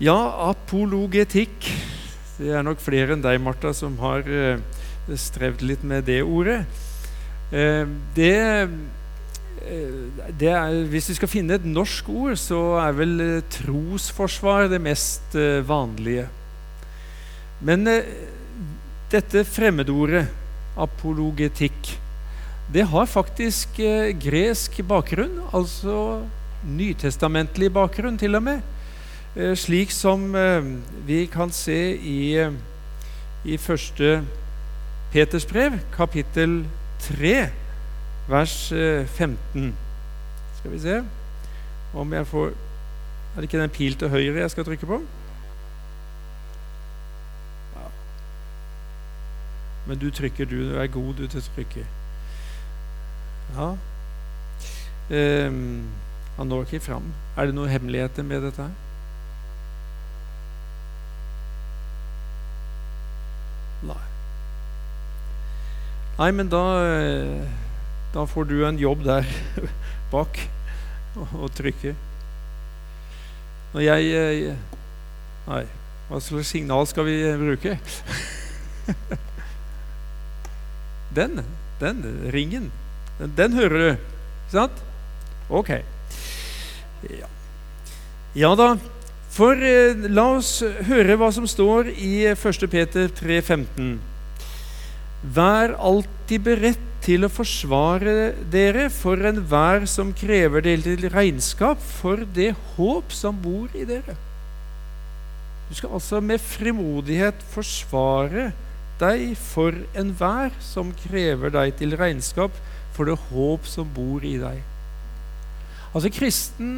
Ja, apologetikk. Det er nok flere enn deg, Martha, som har eh, strevd litt med det ordet. Eh, det, eh, det er, hvis vi skal finne et norsk ord, så er vel trosforsvar det mest vanlige. Men dette fremmedordet, apologetikk, det har faktisk gresk bakgrunn, altså nytestamentlig bakgrunn til og med. Eh, slik som eh, vi kan se i, eh, i første Peters brev, kapittel 3, vers eh, 15. Skal vi se om jeg får Er det ikke den pil til høyre jeg skal trykke på? Ja. Men du trykker, du. Du er god du til å trykke. Ja. um, han når ikke fram. Er det noen hemmeligheter med dette? her? Nei. Nei, men da eh, Da får du en jobb der bak og, trykke. Når jeg eh, Nei, hva slags signal skal vi bruke? Den, den ringen. Den, den hører du, ikke sant? Ok. Ja, ja da. For eh, la oss høre hva som står i 1. Peter 3,15. Vær alltid beredt til å forsvare dere for enhver som krever dere til regnskap for det håp som bor i dere. Du skal altså med frimodighet forsvare deg for enhver som krever deg til regnskap for det håp som bor i deg. Altså Kristen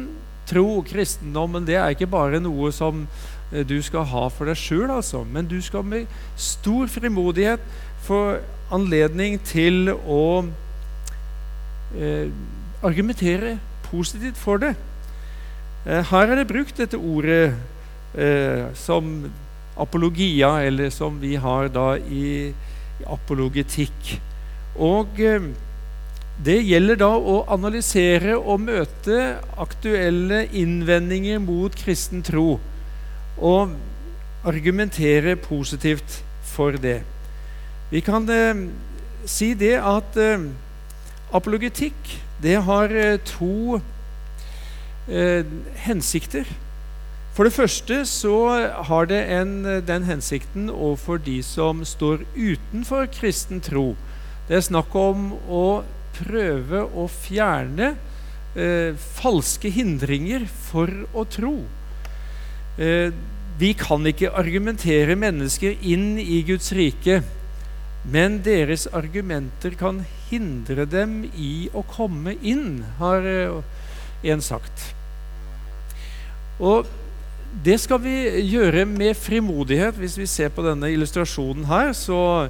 tro, kristendommen, det er ikke bare noe som eh, du skal ha for deg sjøl, altså, men du skal med stor frimodighet få anledning til å eh, argumentere positivt for det. Eh, her er det brukt dette ordet eh, som apologia, eller som vi har da i, i apologetikk. Og eh, det gjelder da å analysere og møte aktuelle innvendinger mot kristen tro og argumentere positivt for det. Vi kan eh, si det at eh, apologetikk det har eh, to eh, hensikter. For det første så har det en, den hensikten overfor de som står utenfor kristen tro. Det er snakk om å prøve å fjerne eh, falske hindringer for å tro. Eh, vi kan ikke argumentere mennesker inn i Guds rike, men deres argumenter kan hindre dem i å komme inn, har eh, en sagt. Og det skal vi gjøre med frimodighet. Hvis vi ser på denne illustrasjonen her, så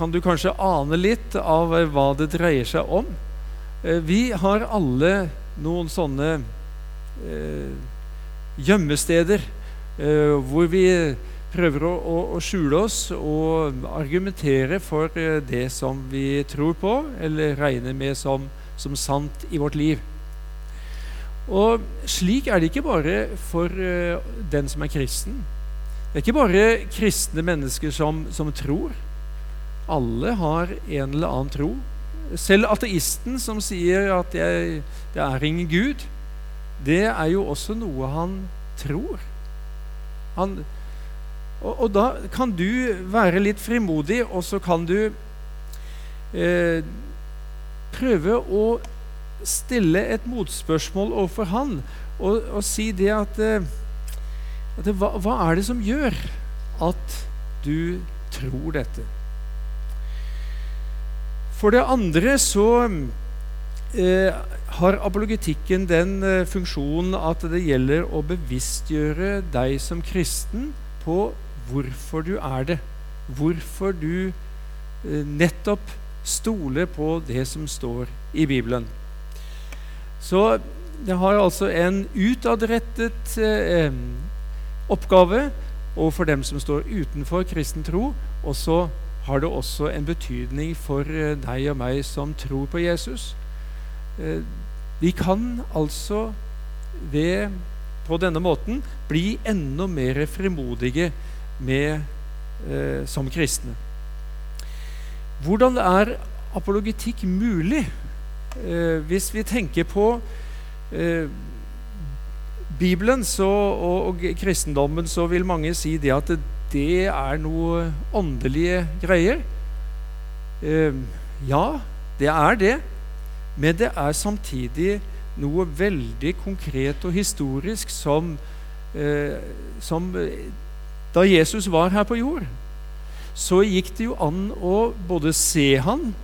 kan du kanskje ane litt av eh, hva det dreier seg om. Eh, vi har alle noen sånne eh, gjemmesteder eh, hvor vi prøver å, å, å, skjule oss og argumentere for det som vi tror på, eller regner med som, som sant i vårt liv. Og slik er det ikke bare for eh, den som er kristen. Det er ikke bare kristne mennesker som, som, tror. Alle har en eller annen tro. Selv ateisten som sier at jeg, det er ingen Gud, det er jo også noe han tror. Han, og, og, da kan du være litt frimodig, og så kan du eh, prøve å stille et motspørsmål overfor han og, og si det at, eh, at det, hva, hva, er det som gjør at du tror dette? For det andre så eh, har apologetikken den eh, funksjonen at det gjelder å bevisstgjøre deg som kristen på hvorfor du er det. Hvorfor du eh, nettopp stoler på det som står i Bibelen. Så det har altså en utadrettet eh, oppgave overfor dem som står utenfor kristen tro. Og så har det også en betydning for eh, deg og meg som tror på Jesus. Eh, vi kan altså ved på denne måten bli enda mer frimodige med, eh, som kristne. Hvordan er apologetikk mulig? Eh, hvis vi tenker på eh, Bibelen så, og, og, kristendommen, så vil mange si det at er noe åndelige greier. Eh, ja, det er det. Men det er samtidig noe veldig konkret og historisk som, eh, som Da Jesus var her på jord, så gikk det jo an å både se han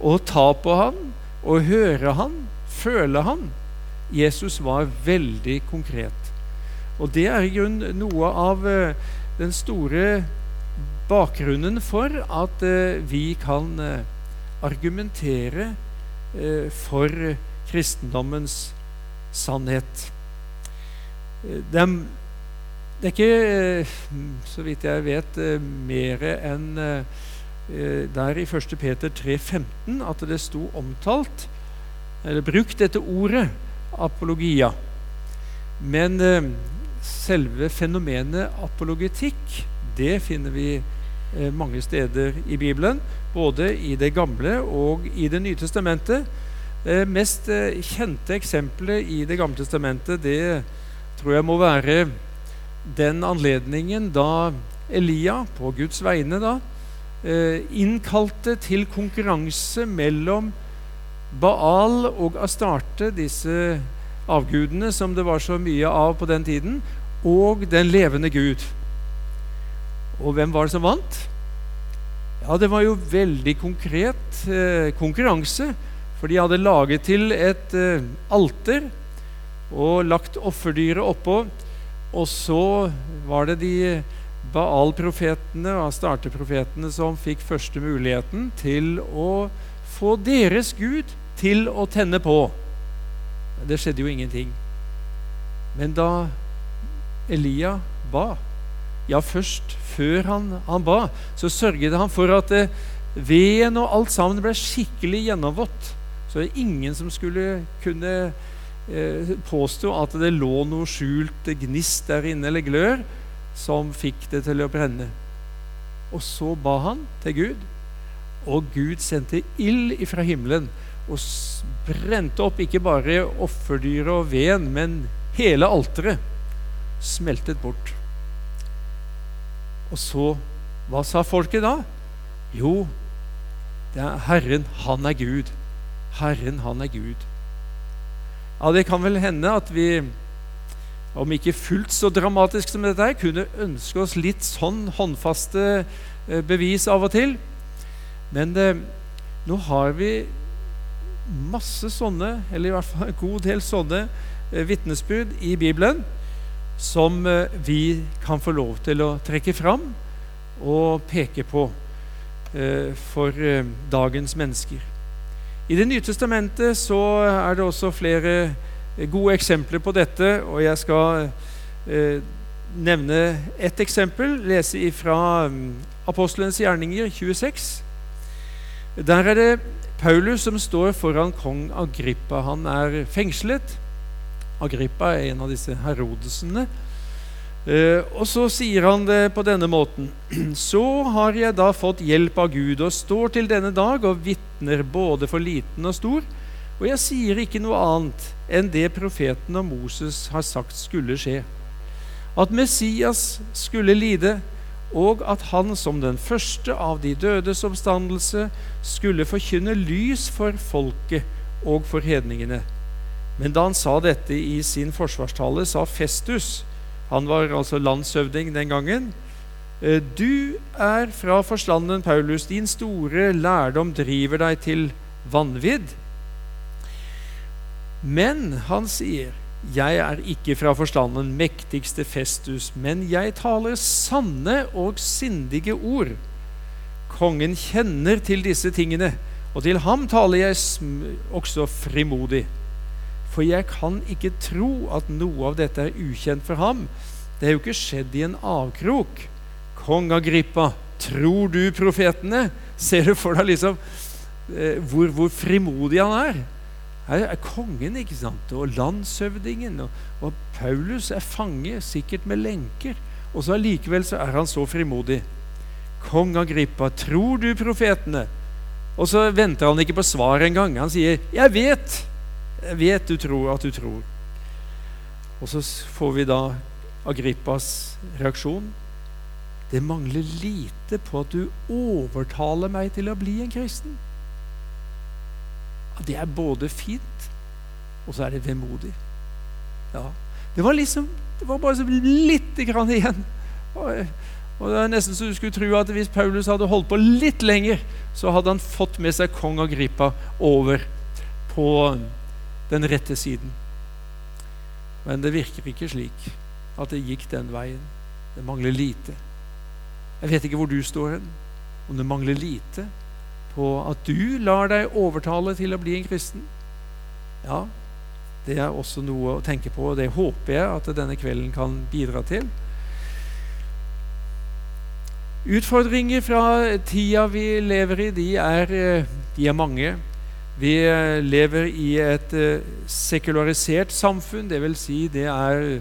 og ta på han og høre han, føle han. Jesus var veldig konkret. Og det er i grunnen noe av eh, den store bakgrunnen for at eh, vi kan eh, argumentere for kristendommens sannhet. Det er, det er ikke, så vidt jeg vet, mer enn der i 1. Peter 3,15 at det sto omtalt, eller brukt dette ordet, apologia. Men eh, selve fenomenet apologetikk, det finner vi eh, mange steder i Bibelen. Både i Det gamle og i Det nye testamentet. Det mest eh, kjente eksempelet i Det gamle testamentet det tror jeg må være den anledningen da Elia, på Guds vegne, da, eh, innkalte til konkurranse mellom Baal og Astarte, disse avgudene som det var så mye av på den tiden, og den levende Gud. Og hvem var det som vant? Ja, det var jo veldig konkret eh, konkurranse. For de hadde laget til et eh, alter og lagt offerdyret oppå. Og så var det de Baal-profetene og starteprofetene som fikk første muligheten til å få deres Gud til å tenne på. Det skjedde jo ingenting. Men da Elia ba, ja, først før han, han ba, så sørget han for at eh, veden og alt sammen ble skikkelig gjennomvått. Så det er ingen som skulle kunne eh, påstå at det lå noe skjult gnist der inne, eller glør, som fikk det til å brenne. Og så ba han til Gud, og Gud sendte ild ifra himmelen og brente opp ikke bare offerdyret og veden, men hele alteret smeltet bort. Og så Hva sa folket da? Jo, det er Herren, han er Gud. Herren, han er Gud. Ja, Det kan vel hende at vi, om ikke fullt så dramatisk som dette her, kunne ønske oss litt sånn håndfaste eh, bevis av og til. Men det, nå har vi masse sånne, eller i hvert fall en god del sånne, eh, vitnesbyrd i Bibelen som eh, vi kan få lov til å trekke fram og peke på eh, for dagens mennesker. I Det nye testamentet så er det også flere gode eksempler på dette, og jeg skal nevne ett eksempel, lese fra Apostlenes Apostelens gjerninger 26. Der er det Paulus som står foran kong Agrippa. Han er fengslet. Agrippa er en av disse herodesene. Uh, og så sier han det på denne måten.: Så har jeg da fått hjelp av Gud og står til denne dag og vitner både for liten og stor. Og jeg sier ikke noe annet enn det profeten og Moses har sagt skulle skje. At Messias skulle lide, og at han som den første av de dødes oppstandelse skulle forkynne lys for folket og for hedningene. Men da han sa dette i sin forsvarstale, sa Festus han var altså landshøvding den gangen. Eh, du er fra forstanden, Paulus. Din store lærdom driver deg til vanvidd. Men han sier, jeg er ikke fra forstanden, mektigste Festus, men jeg taler sanne og sindige ord. Kongen kjenner til disse tingene, og til ham taler jeg også frimodig. For jeg kan ikke tro at noe av dette er ukjent for ham. Det er jo ikke skjedd i en avkrok. Kong Agrippa, tror du profetene? Ser du for deg liksom eh, hvor, hvor, frimodig han er? Her er kongen ikke sant? og landshøvdingen. Og, og Paulus er fange, sikkert med lenker. Og så allikevel så er han så frimodig. Kong Agrippa, tror du profetene? Og så venter han ikke på svar engang. Han sier, 'Jeg vet. Jeg vet du tror at du tror.' Og så får vi da Agrippas reaksjon. Det mangler lite på at du overtaler meg til å bli en kristen. Det er både fint, og så er det vemodig. Ja. Det var liksom Det var bare så lite grann igjen. Og, og det er nesten så du skulle tro at hvis Paulus hadde holdt på litt lenger, så hadde han fått med seg kong Agrippa over på den rette siden. Men det virker ikke slik at det gikk den veien. Det mangler lite. Jeg vet ikke hvor du står hen, om det mangler lite på at du lar deg overtale til å bli en kristen. Ja, det er også noe å tenke på, og det håper jeg at denne kvelden kan bidra til. Utfordringer fra tida vi lever i, de er, eh, de er mange. Vi eh, lever i et eh, sekularisert samfunn, dvs. Si det er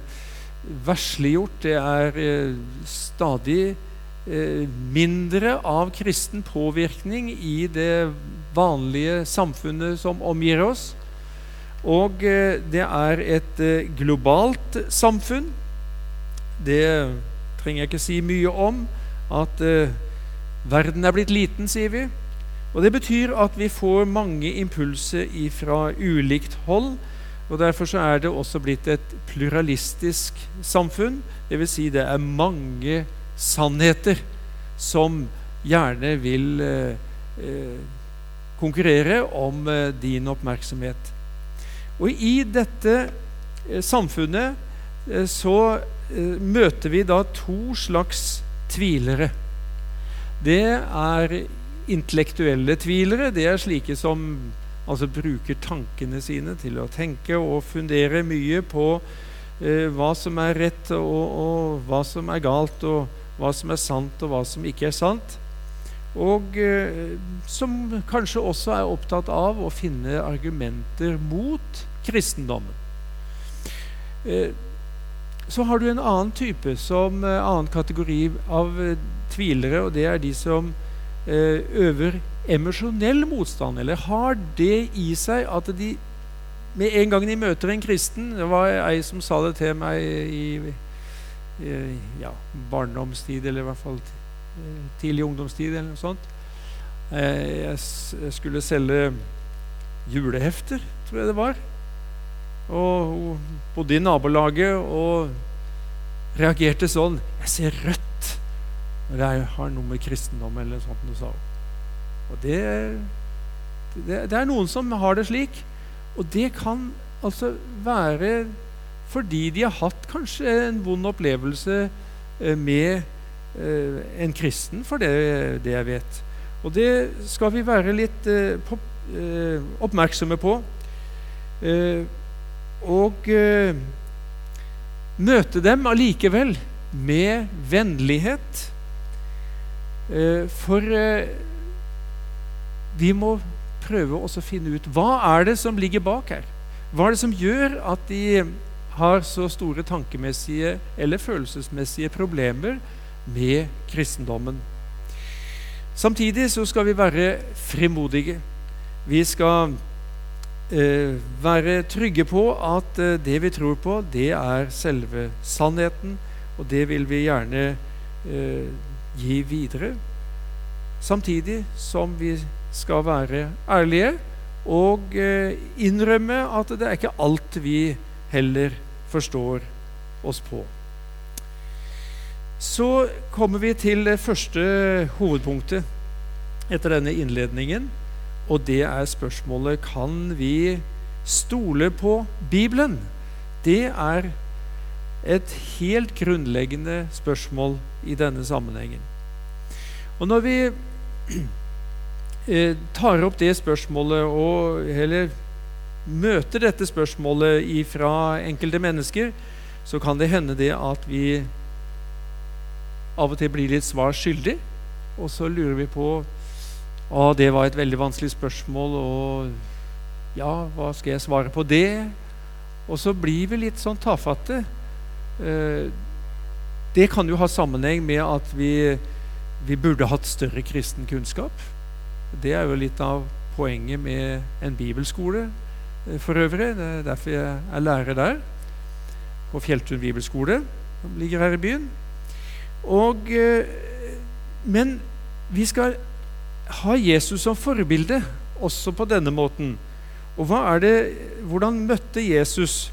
versliggjort. Det er stadig mindre av kristen påvirkning i det vanlige samfunnet som omgir oss. Og eh, det er et eh, globalt samfunn. Det trenger jeg ikke si mye om. At verden er blitt liten, sier vi. Og Det betyr at vi får mange impulser fra ulikt hold. og Derfor så er det også blitt et pluralistisk samfunn. Dvs. Si det er mange sannheter som gjerne vil eh, eh, konkurrere om eh, din oppmerksomhet. Og i dette eh, samfunnet eh, så eh, møter vi da to slags tvilere. Det er intellektuelle tvilere. Det er slike som altså bruker tankene sine til å tenke og fundere mye på hva som er rett, og, og hva som er galt. og hva som er sant, og hva som ikke er sant. Og eh, som kanskje også er opptatt av å finne argumenter mot kristendommen. Eh, så har du en annen type, som eh, annen kategori av tvilere, og det er de som øver emosjonell motstand, eller har det i seg at de med en gang de møter en kristen Det var ei som sa det til meg i ja, barndomstid, eller i hvert fall eh, tidlig ungdomstid, eller noe sånt. Eh, jeg skulle selge julehefter, tror jeg det var. Og hun bodde i nabolaget og reagerte sånn 'Jeg ser rødt når jeg har noe med kristendom eller noe sånt', sa hun. Og det, det, det er noen som har det slik. Og det kan altså være fordi de har hatt kanskje en vond opplevelse eh, med eh, en kristen, for det, det, jeg vet. Og det skal vi være litt eh, oppmerksomme på. Og møte dem allikevel med vennlighet. For vi må prøve å finne ut hva er det som ligger bak her. Hva er det som gjør at de har så store tankemessige eller følelsesmessige problemer med kristendommen. Samtidig så skal vi være frimodige. Vi skal eh, være trygge på at eh, det vi tror på, det er selve sannheten, og det vil vi gjerne eh, gi videre. Samtidig som vi skal være ærlige og eh, innrømme at det er ikke alt vi heller forstår oss på. Så kommer vi til det første hovedpunktet etter denne innledningen. Og det er spørsmålet kan vi stole på Bibelen. Det er et helt grunnleggende spørsmål i denne sammenhengen. Og når vi eh, tar opp det spørsmålet og heller møter dette spørsmålet fra enkelte mennesker, så kan det hende det at vi av og til blir litt svar skyldig. Og så lurer vi på Å, det var et veldig vanskelig spørsmål, og Ja, hva skal jeg svare på det? Og så blir vi litt sånn tafatte. Eh, det kan jo ha sammenheng med at vi, vi burde hatt større kristen kunnskap. Det er jo litt av poenget med en bibelskole for øvrig. Det er derfor jeg er lærer der, på Fjelltun bibelskole, som ligger her i byen. Og, eh, men vi skal ha Jesus som forbilde også på denne måten. Og det, hvordan møtte Jesus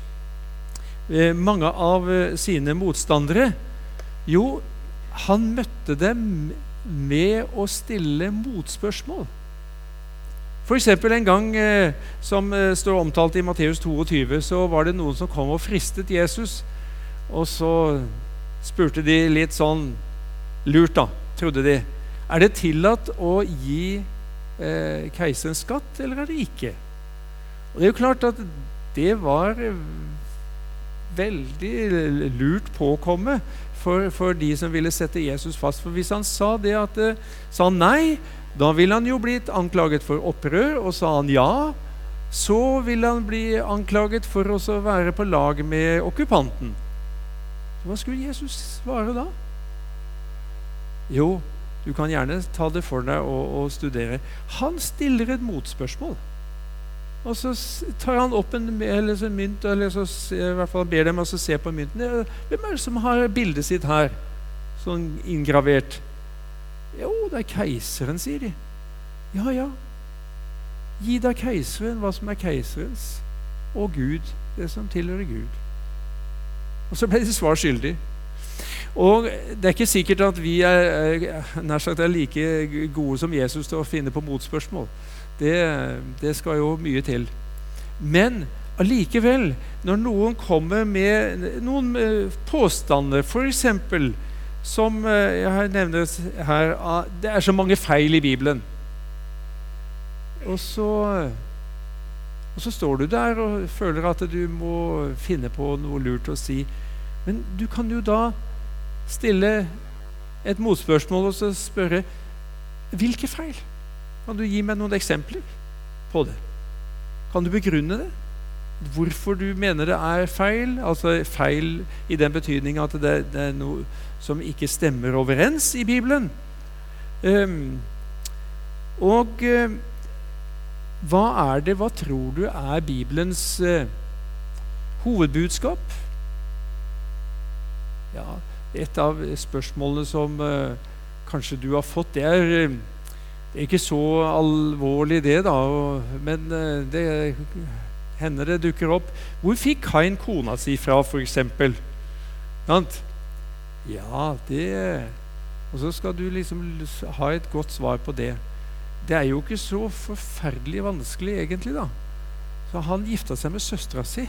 eh, mange av sine motstandere? Jo, han møtte dem med å stille motspørsmål. F.eks. en gang eh, som eh, står omtalt i Matteus 22, så var det noen som kom og fristet Jesus. Og så spurte de litt sånn lurt, da, trodde de. Er det tillatt å gi eh, keiseren skatt, eller er det ikke? Og Det er jo klart at det var veldig lurt påkomme for, for, de som ville sette Jesus fast. For hvis han sa det at, eh, sa nei, da ville han jo blitt anklaget for opprør. Og sa han ja, så ville han bli anklaget for å være på lag med okkupanten. Hva skulle Jesus svare da? Jo, du kan gjerne ta det for deg og, og studere. Han stiller et motspørsmål. Og så tar han opp en, en mynt, eller så i hvert fall ber dem å se på mynten. Hvem er det som har bildet sitt her, sånn inngravert? Jo, det er keiseren, sier de. Ja, ja. Gi da keiseren hva som er keiserens, og Gud det som tilhører Gud. Og så ble de svar skyldig. Og det er ikke sikkert at vi er, nær sagt, er like gode som Jesus til å finne på motspørsmål. Det, det skal jo mye til. Men allikevel, når noen kommer med noen påstander, f.eks. som jeg jeg nevner her ah, Det er så mange feil i Bibelen. Og så, og så står du der og føler at du må finne på noe lurt å si. Men du kan jo da stille et motspørsmål og så spørre hvilke feil? Kan du gi meg noen eksempler på det? Kan du begrunne det? Hvorfor du mener det er feil? Altså feil i den betydning at det, det er noe som ikke stemmer overens i Bibelen. Um, og uh, hva er det, hva tror du er Bibelens uh, hovedbudskap? Ja, et av spørsmålene som uh, kanskje du har fått, det er det er ikke så alvorlig, det, da. Men eh, det hender det dukker opp. Hvor fikk Kain kona si fra, f.eks.? Ja, det Og så skal du liksom ha et godt svar på det. Det er jo ikke så forferdelig vanskelig, egentlig, da. Så han gifta seg med søstera si.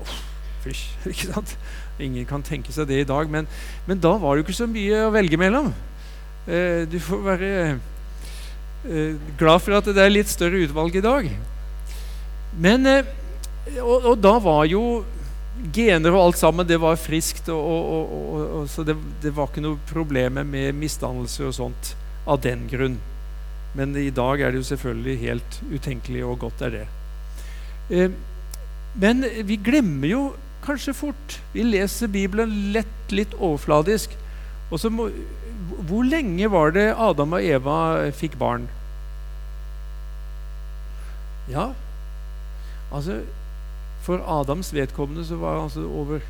Oh, fysj, ikke sant? Ingen kan tenke seg det i dag, men, men da var det jo ikke så mye å velge mellom. Eh, du får være Eh, glad for at det er litt større utvalg i dag. Men, eh, og, og, da var jo gener og alt sammen det var friskt, og, og, og så det, det, var ikke noe problem med misdannelse og sånt av den grunn. Men i dag er det jo selvfølgelig helt utenkelig, og godt er det. Eh, men vi glemmer jo kanskje fort. Vi leser Bibelen lett litt overfladisk. Og så må, hvor lenge var det Adam og Eva fikk barn? Ja, altså For Adams vedkommende så var det altså over,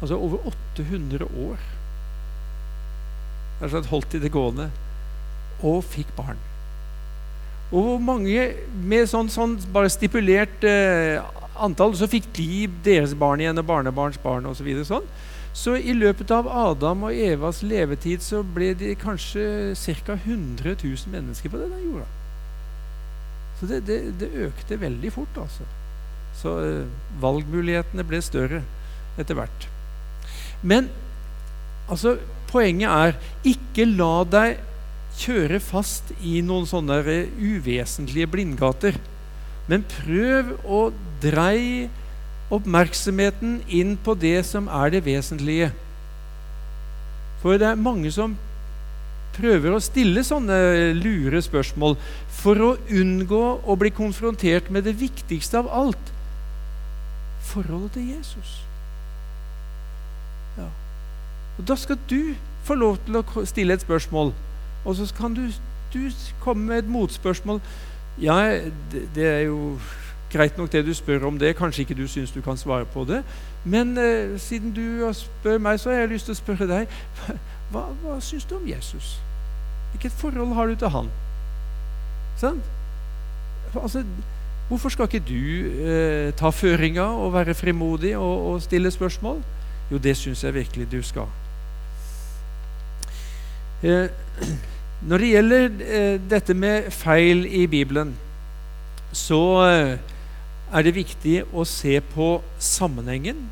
altså over 800 år. Altså holdt de det gående. Og fikk barn. Og hvor mange med sånn, sånn bare stipulert eh, antall, så fikk de deres barn igjen og barnebarns barn osv. Så sånn. Så i løpet av Adam og Evas levetid så ble det kanskje ca. 100 000 mennesker på denne jorda. Så det, det, det økte veldig fort, altså. Så uh, valgmulighetene ble større etter hvert. Men altså, poenget er ikke la deg kjøre fast i noen sånne uvesentlige blindgater. Men prøv å dreie oppmerksomheten inn på det som er det vesentlige. For det er mange som prøver å stille sånne lure spørsmål for å unngå å bli konfrontert med det viktigste av alt forholdet til Jesus. Ja. Og Da skal du få lov til å stille et spørsmål, og så kan du, du komme med et motspørsmål. Ja, det, det, er jo greit nok det du spør om det. Kanskje ikke du syns du kan svare på det. Men eh, siden du spør meg, så har jeg lyst til å spørre deg. Hva, hva syns du om Jesus? Hvilket forhold har du til han? Sånn? Altså, hvorfor skal ikke du eh, ta føringa og være frimodig og, og stille spørsmål? Jo, det syns jeg virkelig du skal. Eh, når det gjelder eh, dette med feil i Bibelen, så eh, er det viktig å se på sammenhengen.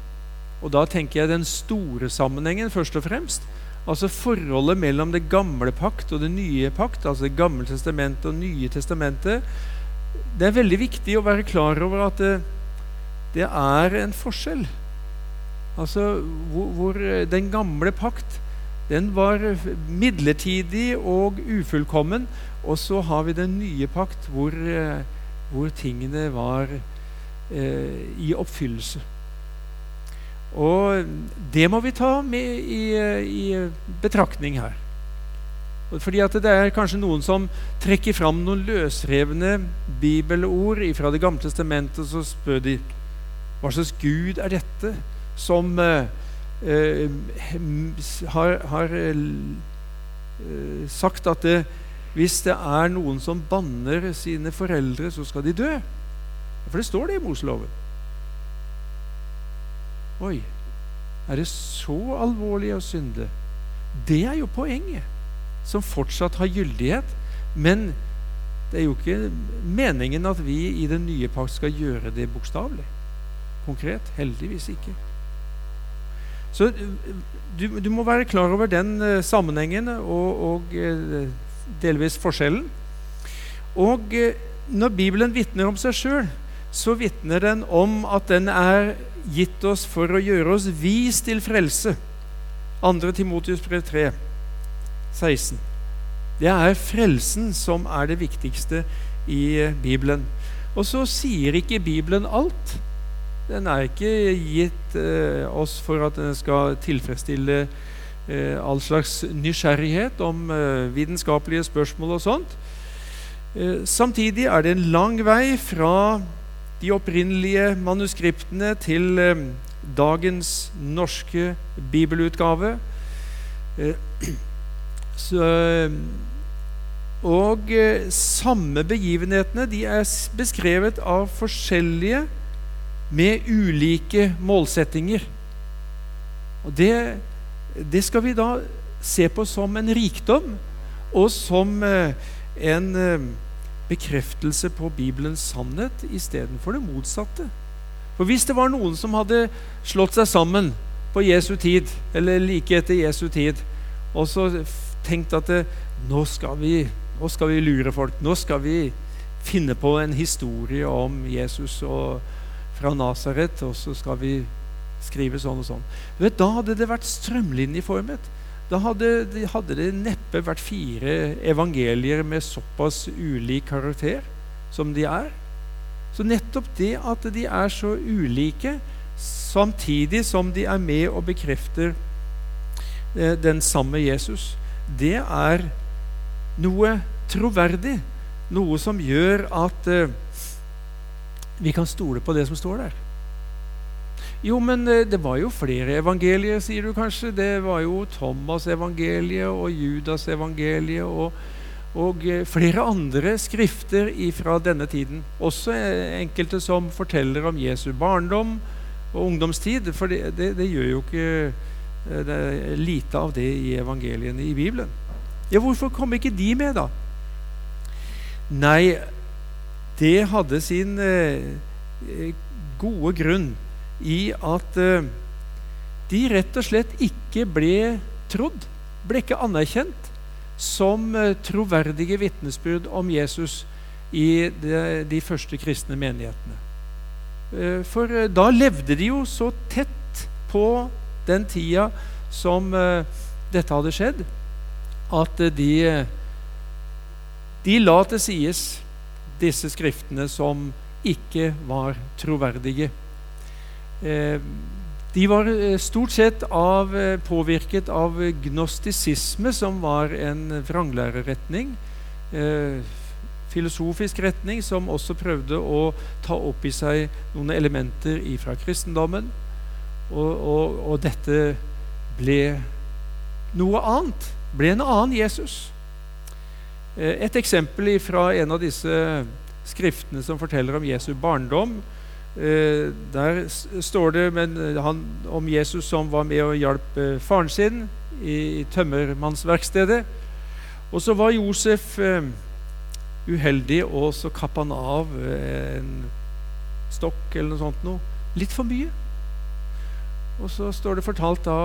Og da tenker jeg den store sammenhengen først og fremst. Altså forholdet mellom det gamle pakt og det nye pakt, altså Det gamle testamentet og Nye testamentet. Det er veldig viktig å være klar over at det, det er en forskjell. Altså hvor, hvor, Den gamle pakt den var midlertidig og ufullkommen. Og så har vi den nye pakt hvor, hvor tingene var eh, i oppfyllelse. Og det må vi ta med i, i betraktning her. Fordi at det er kanskje noen som trekker fram noen løsrevne bibelord fra Det gamle testamentet, så spør de hva slags Gud er dette som eh, eh, har, har eh, sagt at det, hvis det er noen som banner sine foreldre, så skal de dø. For det står det i Moseloven. Oi, er det så alvorlig å synde? Det er jo poenget, som fortsatt har gyldighet. Men det er jo ikke meningen at vi i den nye pakt skal gjøre det bokstavelig. Konkret. Heldigvis ikke. Så du, du, må være klar over den uh, sammenhengen og, og uh, delvis forskjellen. Og når Bibelen vitner om seg sjøl, så vitner den om at den er gitt oss for å gjøre oss vis til frelse. 2. Timotius brev 3, 16. Det er frelsen som er det viktigste i eh, Bibelen. Og så sier ikke Bibelen alt. Den er ikke gitt eh, oss for at den skal tilfredsstille eh, all slags nysgjerrighet om eh, vitenskapelige spørsmål og sånt. Eh, samtidig er det en lang vei fra de opprinnelige manuskriptene til eh, dagens norske bibelutgave. Eh, så, og eh, samme begivenhetene de er beskrevet av forskjellige med ulike målsettinger. Og det, det skal vi da se på som en rikdom og som en bekreftelse på Bibelens sannhet istedenfor det motsatte. For hvis det var noen som hadde slått seg sammen på Jesu tid, eller like etter Jesu tid, og så tenkt at det, nå, skal vi, nå skal vi lure folk, nå skal vi finne på en historie om Jesus og fra Nasaret, og så skal vi skrive sånn og sånn. Vet, da hadde det vært strømlinjeformet da hadde, hadde, det neppe vært fire evangelier med såpass ulik karakter som de er. Så nettopp det at de er så ulike, samtidig som de er med og bekrefter eh, den samme Jesus, det er noe troverdig. Noe som gjør at eh, vi kan stole på det som står der. Jo, men eh, det var jo flere evangelier, sier du kanskje. Det var jo Thomas-evangeliet og Judas-evangeliet og, og, eh, flere andre skrifter fra denne tiden. Også eh, enkelte som forteller om Jesu barndom og ungdomstid. For det, det, det gjør jo ikke det er lite av det i evangeliene i Bibelen. Ja, Hvorfor kom ikke de med, da? Nei, det hadde sin eh, gode grunn i at eh, de rett og slett ikke ble trodd, ble ikke anerkjent som eh, troverdige vitnesbyrd om Jesus i de, de første kristne menighetene. Uh, for da levde de jo så tett på den tida som dette hadde skjedd. at de, de la til sides disse skriftene som ikke var troverdige. Eh, de var eh, stort sett av, eh, påvirket av gnostisisme, som var en vranglæreretning. Filosofisk retning som også prøvde å ta opp i seg noen elementer fra kristendommen. Og, og, og dette ble noe annet. Ble en annen Jesus. Et eksempel fra en av disse skriftene som forteller om Jesu barndom. Eh, der står det eh, han, om Jesus som var med og hjalp eh, faren sin i, i tømmermannsverkstedet. Og så var Josef eh, uheldig, og så kappa han av eh, en stokk eller noe sånt noe. Litt for mye. Og så står det fortalt da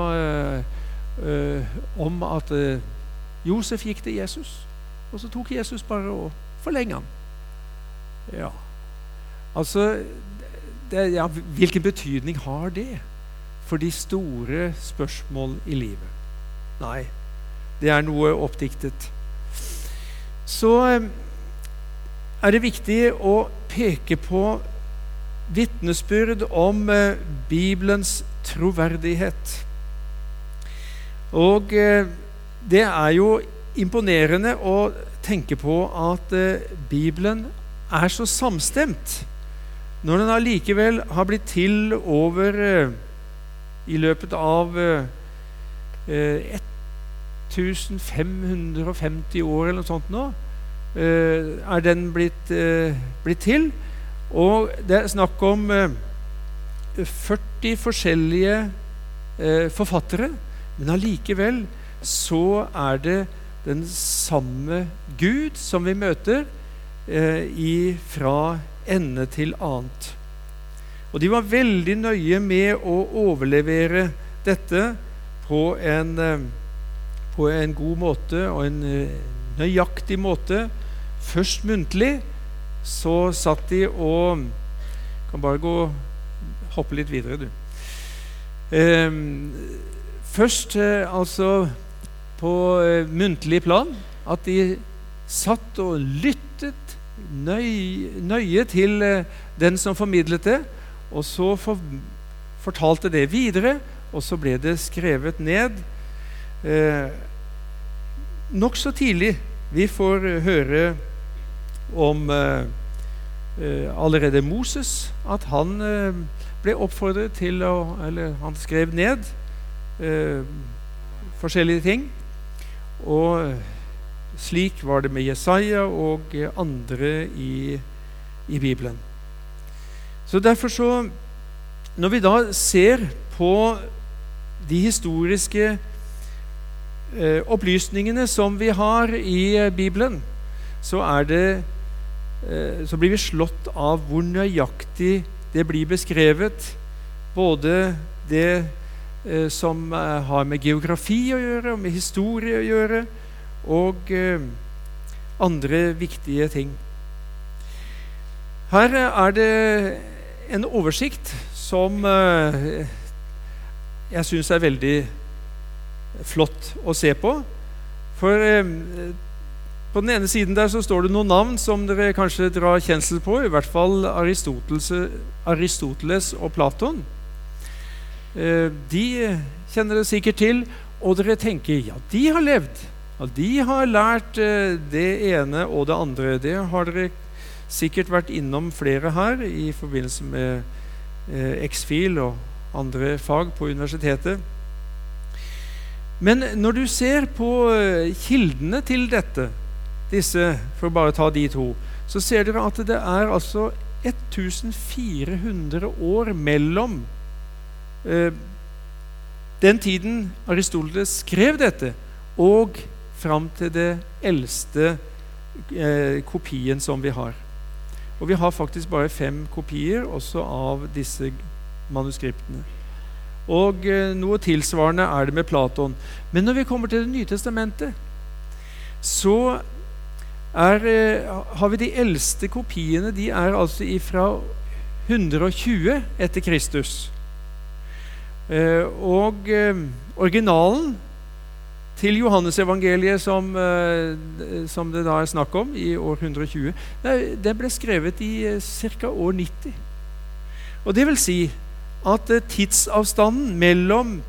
eh, om at Josef gikk til Jesus, og så tok Jesus bare og forlenga han. Ja. Altså det, ja, Hvilken betydning har det for de store spørsmål i livet? Nei, det er noe oppdiktet. Så eh, er det viktig å peke på vitnesbyrd om eh, Bibelens troverdighet. Og eh, det er jo imponerende å tenke på at Bibelen er så samstemt, når den allikevel har blitt til over eh, i løpet av eh, 1550 år eller noe sånt nå, eh, er den blitt, eh, blitt, til. Og det er snakk om 40 eh, forskjellige eh, forfattere, men allikevel så er det den samme Gud som vi møter eh, fra ende til annet. Og de var veldig nøye med å overlevere dette på en, eh, på en god måte og en eh, nøyaktig måte. Først muntlig. Så satt de og Kan bare gå hoppe litt videre, du. Eh, først eh, altså på eh, muntlig plan. At de satt og lyttet nøye, nøye til eh, den som formidlet det, og så for, fortalte det videre, og så ble det skrevet ned. Eh, Nokså tidlig vi får høre om eh, eh, allerede Moses, at han ble oppfordret til å Eller han skrev ned eh, forskjellige ting. Og slik var det med Jesaja og andre i, i Bibelen. Så Derfor så Når vi da ser på de historiske eh, opplysningene som vi har i eh, Bibelen, så, er det, eh, så blir vi slått av hvor nøyaktig det blir beskrevet. Både det eh, som eh, har med geografi å gjøre, og med historie å gjøre, og eh, andre viktige ting. Her er det en oversikt som eh, jeg syns er veldig flott å se på. For eh, på den ene siden der så står det noen navn som dere kanskje drar kjensel på, i hvert fall Aristoteles og Platon. De kjenner dere sikkert til, og dere tenker ja, de har levd. Ja, de har lært eh, det ene og det andre. Det har dere sikkert vært innom flere her i forbindelse med eh, X-FIL og andre fag på universitetet. Men når du ser på eh, kildene til dette, disse, for å bare ta de to, så ser dere at det er altså 1400 år mellom eh, den tiden Aristoteles skrev dette, og fram til det eldste eh, kopien som vi har. Og vi har faktisk bare fem kopier også av disse manuskriptene. Og eh, noe tilsvarende er det med Platon. Men når vi kommer til Det nye testamentet, så er, eh, har vi de eldste kopiene. De er altså fra 120 etter Kristus. Eh, og eh, originalen til Johannesevangeliet, som, som det da er snakk om, i år 120, det ble skrevet i ca. år 90. Og det vil si at tidsavstanden mellom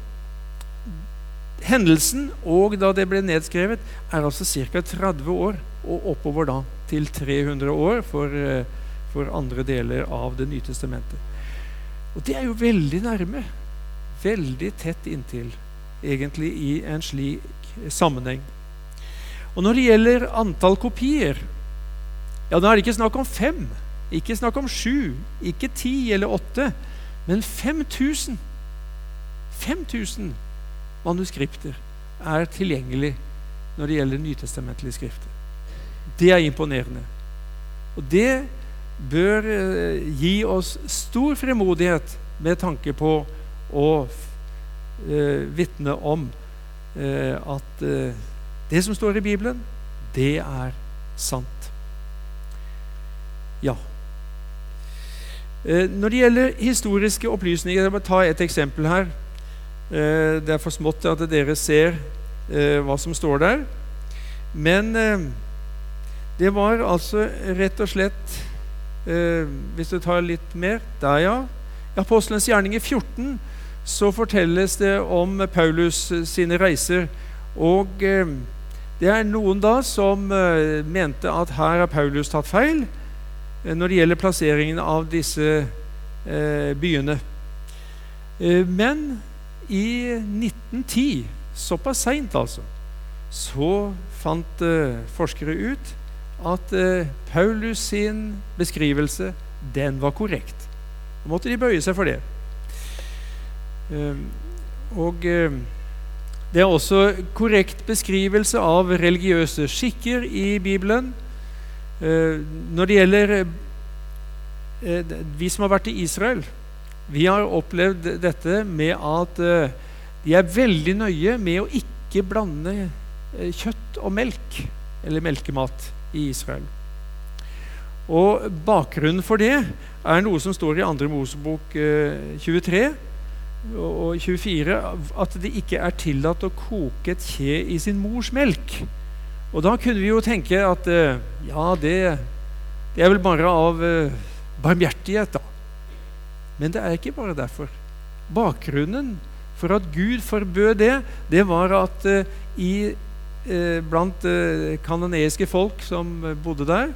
hendelsen og da det ble nedskrevet, er altså ca. 30 år, og oppover da til 300 år for, for andre deler av Det nye testamentet. Og det er jo veldig nærme. Veldig tett inntil, egentlig, i en slik sammenheng. Og når det gjelder antall kopier, ja, da er det ikke snakk om fem, ikke snakk om sju, ikke ti eller åtte, men 5000. 5000 manuskripter er tilgjengelig når det gjelder nytestamentlige skrifter. Det er imponerende. Og det bør eh, gi oss stor fremodighet med tanke på å eh, vitne om eh, at eh, det som står i Bibelen, det er sant. Ja. Når det gjelder historiske opplysninger Jeg må ta et eksempel her. Det er for smått at dere ser hva som står der. Men det var altså rett og slett Hvis du tar litt mer Der, ja. I Apostelens gjerninger 14 så fortelles det om Paulus sine reiser. Og det er noen da som mente at her har Paulus tatt feil. Eh, når det gjelder plasseringen av disse eh, byene. Eh, men i 1910, såpass seint altså, så fant eh, forskere ut at eh, Paulus sin beskrivelse den var korrekt. Da måtte de bøye seg for det. Eh, og det er også korrekt beskrivelse av religiøse skikker i Bibelen. Eh, når det gjelder eh, vi som har vært i Israel, vi har opplevd dette med at de er veldig nøye med å ikke blande kjøtt og melk, eller melkemat, i Israel. Og Bakgrunnen for det er noe som står i 2. Mosebok 23 og 24, at det ikke er tillatt å koke et kje i sin mors melk. Og da kunne vi jo tenke at uh, ja, det, det, er vel bare av uh, barmhjertighet, da. Men det er ikke bare derfor. Bakgrunnen for at Gud forbød det, det var at i, blant kanoneiske folk som bodde der,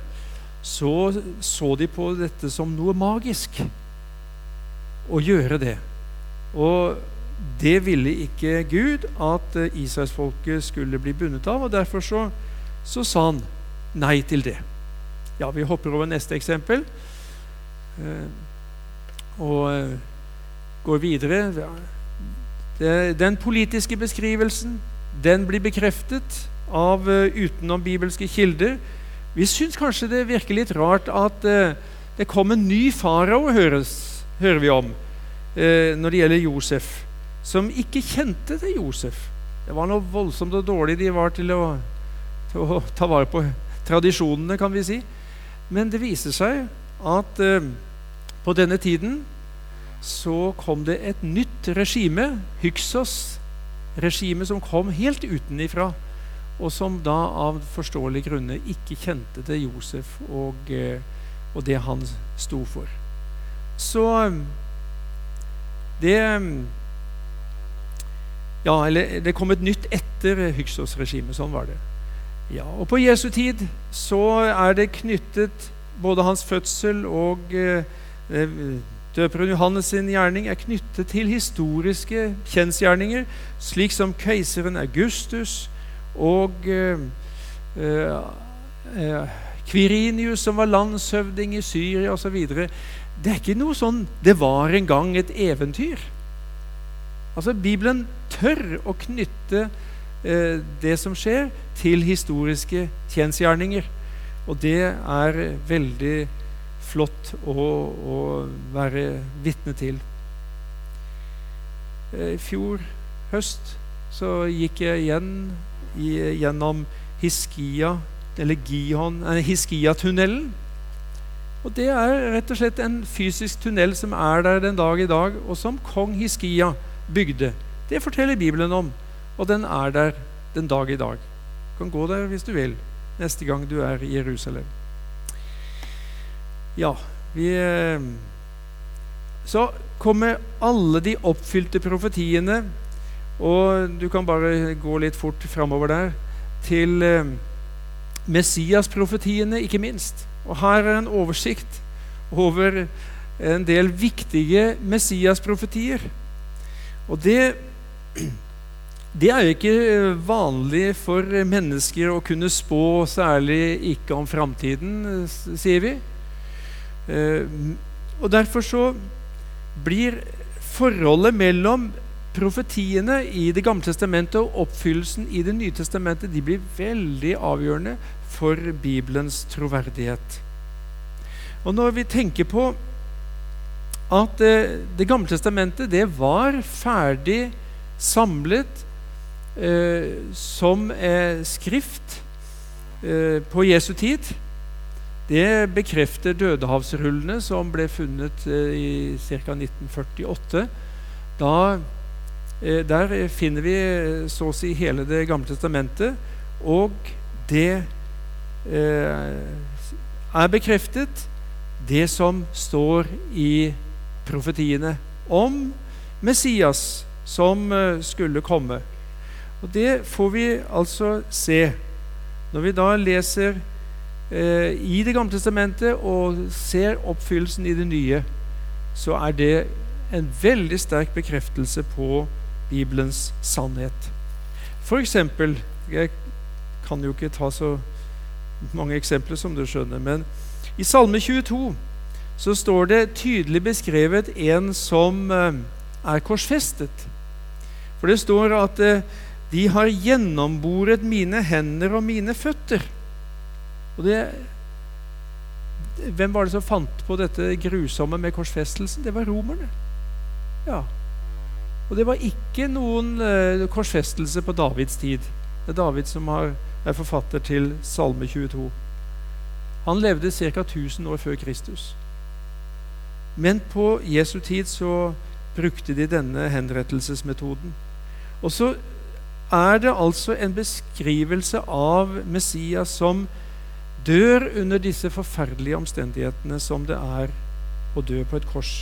så så de på dette som noe magisk å gjøre det. Og det ville ikke Gud at israelsfolket skulle bli bundet av, og derfor så så sa han nei til det. Ja, vi hopper over neste eksempel. Eh, og eh, går videre. Den politiske beskrivelsen den blir bekreftet av uh, utenom-bibelske kilder. Vi syns kanskje det virker litt rart at uh, det kom en ny farao, hører vi om, uh, når det gjelder Josef, som ikke kjente til Josef. Det var noe voldsomt og dårlig de var til å å ta vare på tradisjonene, kan vi si. Men det viser seg at eh, på denne tiden så kom det et nytt regime, Hyksos-regimet, som kom helt utenifra, og som da av forståelige grunner ikke kjente til Josef og, eh, og det han sto for. Så det Ja, eller det kom et nytt etter Hyksos-regimet. Sånn var det. Ja, og På Jesu tid så er det knyttet både hans fødsel og eh, eh, døperen Johannes sin gjerning er knyttet til historiske kjensgjerninger, slik som keiseren Augustus og eh, eh, Kvirinius, som var landshøvding i Syria osv. Det er ikke noe sånn 'det var en gang et eventyr'. Altså, Bibelen tør å knytte Eh, det som skjer, til historiske kjensgjerninger. Og det er veldig flott å, å være vitne til. Eh, I fjor høst så gikk jeg igjen gjennom Hiskia, eller Gihon, Hiskia-tunnelen. Og Det er rett og slett en fysisk tunnel som er der den dag i dag, og som kong Hiskia bygde. Det forteller Bibelen om. Og den er der den dag i dag. Du kan gå der hvis du vil neste gang du er i Jerusalem. Ja, vi eh, Så kommer alle de oppfylte profetiene, og du kan bare gå litt fort framover der, til eh, Messias-profetiene, ikke minst. Og her er en oversikt over en del viktige Messias-profetier. Og det, det er jo ikke vanlig for mennesker å kunne spå, særlig ikke om framtiden, sier vi. Eh, og derfor så blir forholdet mellom profetiene i Det gamle testamentet og oppfyllelsen i Det nye testamentet de blir veldig avgjørende for Bibelens troverdighet. Og når vi tenker på at eh, Det gamle testamentet det var ferdig samlet eh, som eh, skrift eh, på Jesu tid det bekrefter dødehavsrullene som ble funnet eh, i ca. 1948. Da, eh, der finner vi eh, så å si hele Det gamle testamentet, og det er bekreftet, det som står i profetiene om Messias som skulle komme. Og Det får vi altså se når vi da leser eh, i Det gamle testamentet og ser oppfyllelsen i det nye, så er det en veldig sterk bekreftelse på Bibelens sannhet. For eksempel Jeg kan jo ikke ta så mange eksempler, som du skjønner, men i Salme 22 så står det tydelig beskrevet en som eh, er korsfestet. For det står at eh, de har gjennomboret mine hender og mine føtter. Og det, hvem var det som fant på dette grusomme med korsfestelsen? Det var romerne. Ja. Og det var ikke noen uh, korsfestelse på Davids tid. Det er David som har, er forfatter til Salme 22. Han levde ca. 1000 år før Kristus. Men på Jesu tid så brukte de denne henrettelsesmetoden. Og så er det altså en beskrivelse av Messias som dør under disse forferdelige omstendighetene som det er å dø på et kors.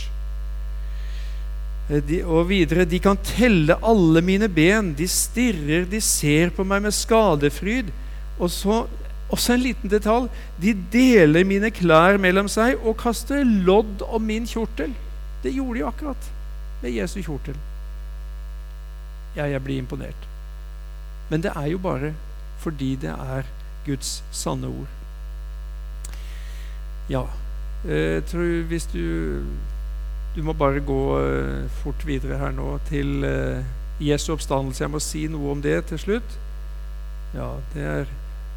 Eh, de, og videre De kan telle alle mine ben. De stirrer, de ser på meg med skadefryd. Og så også en liten detalj. De deler mine klær mellom seg og kaster lodd om min kjortel. Det gjorde de akkurat med Jesu kjortel. Ja, jeg blir imponert. Men det er jo bare fordi det er Guds sanne ord. Ja. Jeg tror hvis du Du må bare gå uh, fort videre her nå til uh, Jesu oppstandelse. Jeg må si noe om det til slutt. Ja, det er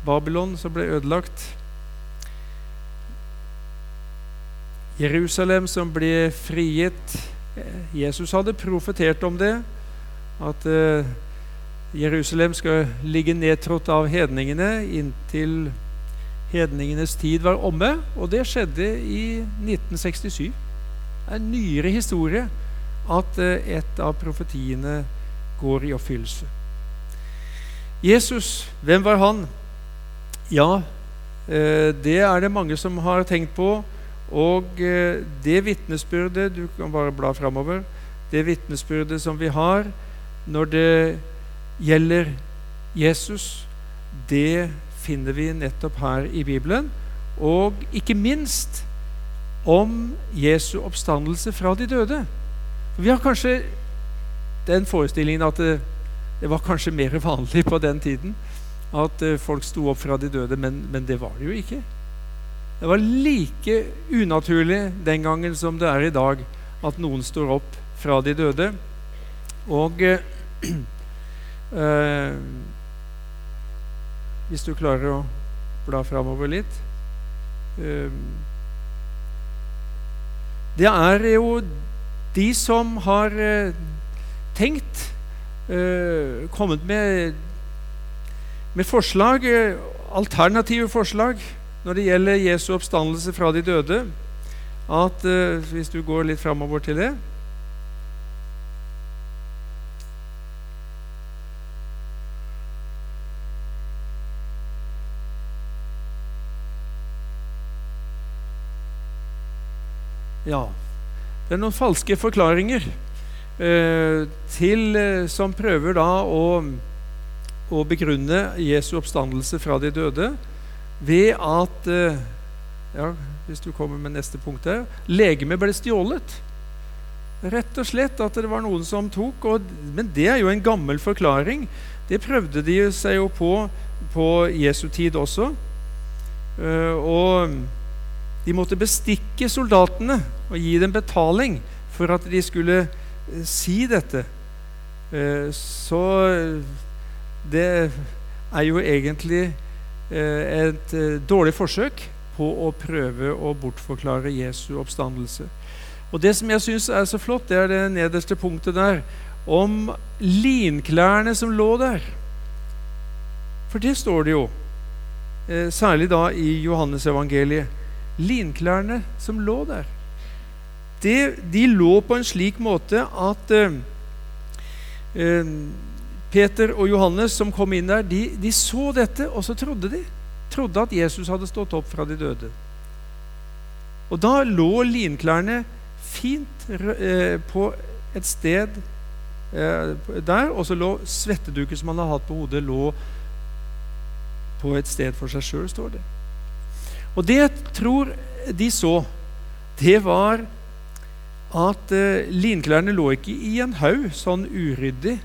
Babylon som ble ødelagt. Jerusalem som ble frigitt. Jesus hadde profetert om det. At Jerusalem skal ligge nedtrådt av hedningene inntil hedningenes tid var omme, og det skjedde i 1967. Det er en nyere historie at eh, et av profetiene går i oppfyllelse. Jesus, hvem var han? Ja, eh, det er det mange som har tenkt på. Og eh, det vitnesbyrdet Du kan bare bla framover. Det vitnesbyrdet som vi har når det gjelder Jesus, det finner vi nettopp her i Bibelen. Og ikke minst om Jesu oppstandelse fra de døde. Vi har kanskje den forestillingen at det, det var kanskje mer vanlig på den tiden at uh, folk sto opp fra de døde, men, men, det var det jo ikke. Det var like unaturlig den gangen som det er i dag at noen står opp fra de døde. Og uh, hvis du klarer å bla framover litt. Ehm, det er jo de som har eh, tenkt, eh, kommet med, med forslag, eh, alternative forslag, når det gjelder Jesu oppstandelse fra de døde. At Hvis du går litt framover til det Ja, det er noen falske forklaringer eh, til, eh, som prøver da å, å, begrunne Jesu oppstandelse fra de døde ved at eh, ja, Hvis du kommer med neste punkt her legemet ble stjålet. Rett og slett at det var noen som tok. Og, men det er jo en gammel forklaring. Det prøvde de seg jo på på Jesu tid også. Uh, og de måtte bestikke soldatene og gi dem betaling for at de skulle uh, si dette. Uh, så det er jo egentlig et dårlig forsøk på å prøve å bortforklare Jesu oppstandelse. Og Det som jeg syns er så flott, det er det nederste punktet der om linklærne som lå der. For det står det jo, eh, særlig da i Johannesevangeliet. Linklærne som lå der, det, de lå på en slik måte at eh, eh, Peter og Johannes som kom inn der, de, de, så dette, og så trodde de. Trodde at Jesus hadde stått opp fra de døde. Og da lå linklærne fint eh, på et sted eh, der, og så lå svetteduket som han hadde hatt på hodet, lå på et sted for seg sjøl, står det. Og det jeg tror de så, det var at eh, linklærne lå ikke i en haug, sånn uryddig,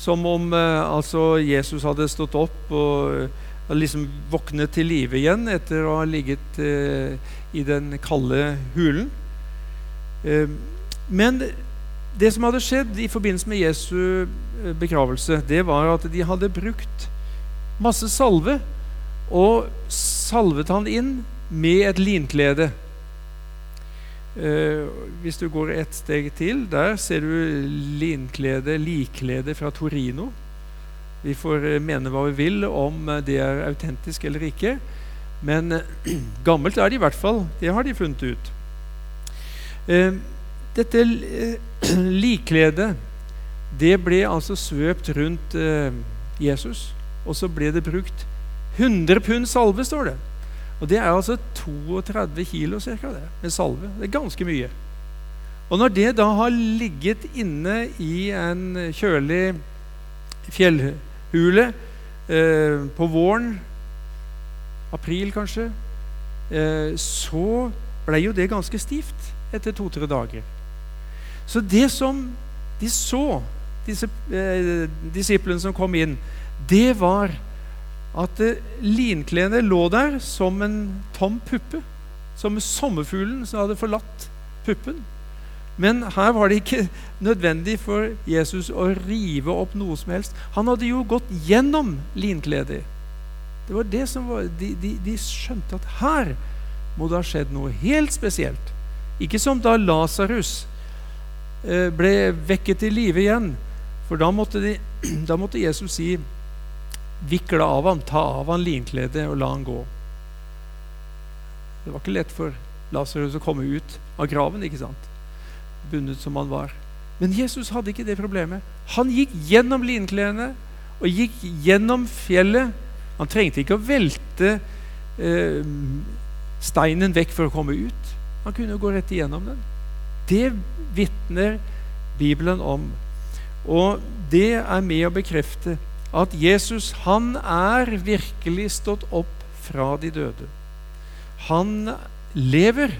som om eh, altså Jesus hadde stått opp og og liksom våknet til live igjen etter å ha ligget eh, i den kalde hulen. Eh, men det som hadde skjedd i forbindelse med Jesu eh, begravelse, det var at de hadde brukt masse salve og salvet han inn med et linklede. Eh, hvis du går et steg til, der ser du linklede, liklede fra Torino. Vi får uh, mene hva vi vil om uh, det er autentisk eller ikke. Men gammelt er det i hvert fall. Det har de funnet ut. dette likkledet, det ble altså svøpt rundt Jesus. Og så ble det brukt 100 pund salve, står det. Og det er altså 32 kilo cirka, det, med salve. Det er ganske mye. Og når det da har ligget inne i en kjølig fjellhule eh, på våren, april kanskje, eh, så ble jo det ganske stivt etter to-tre dager. Så det som de så, disse eh, disiplene som kom inn, det var at linklærne lå der som en tom puppe. Som sommerfuglen som hadde forlatt puppen. Men her var det ikke nødvendig for Jesus å rive opp noe som helst. Han hadde jo gått gjennom linkledet. Det var det som var, de, de, de skjønte at her må det ha skjedd noe helt spesielt. Ikke som da Lasarus eh, ble vekket til live igjen. For da måtte, de, da måtte Jesus si vikle av ham, ta av ham linkledet og la han gå. Det var ikke lett for Lasarus å komme ut av graven, ikke sant? bundet som han var. Men Jesus hadde ikke det problemet. Han gikk gjennom linkledene og gikk gjennom fjellet. Han trengte ikke å velte eh, steinen vekk for å komme ut. Han kunne gå rett igjennom den. Det vitner Bibelen om. Og det er med å bekrefte at Jesus han er virkelig stått opp fra de døde. Han lever,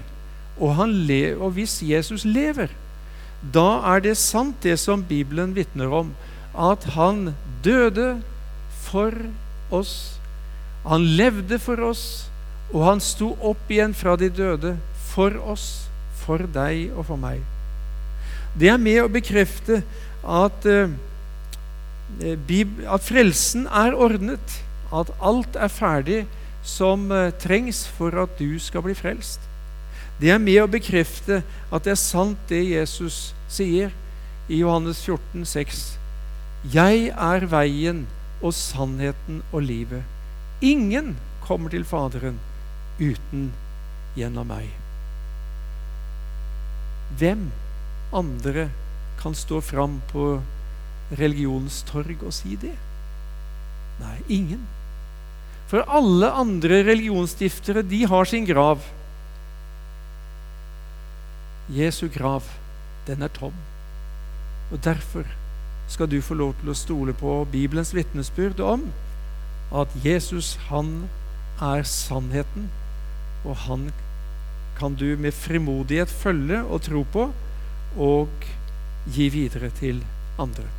og, han le og hvis Jesus lever, da er det sant, det som Bibelen vitner om, at han døde for oss. Han levde for oss, og han sto opp igjen fra de døde for oss, for deg og for meg. Det er med å bekrefte at uh, at frelsen er ordnet, at alt er ferdig som eh, trengs for at du skal bli frelst. Det er med å bekrefte at det er sant, det Jesus sier i Johannes 14, 14,6. Jeg er veien og sannheten og livet. Ingen kommer til Faderen uten gjennom meg. Hvem andre kan stå fram på religionens torg å si det? Nei, ingen. For alle andre religionsstiftere, de har sin grav. Jesu grav, den er tom. Og derfor skal du få lov til å stole på Bibelens vitnesbyrd om at Jesus, han er sannheten, og han kan du med frimodighet følge og tro på og gi videre til andre.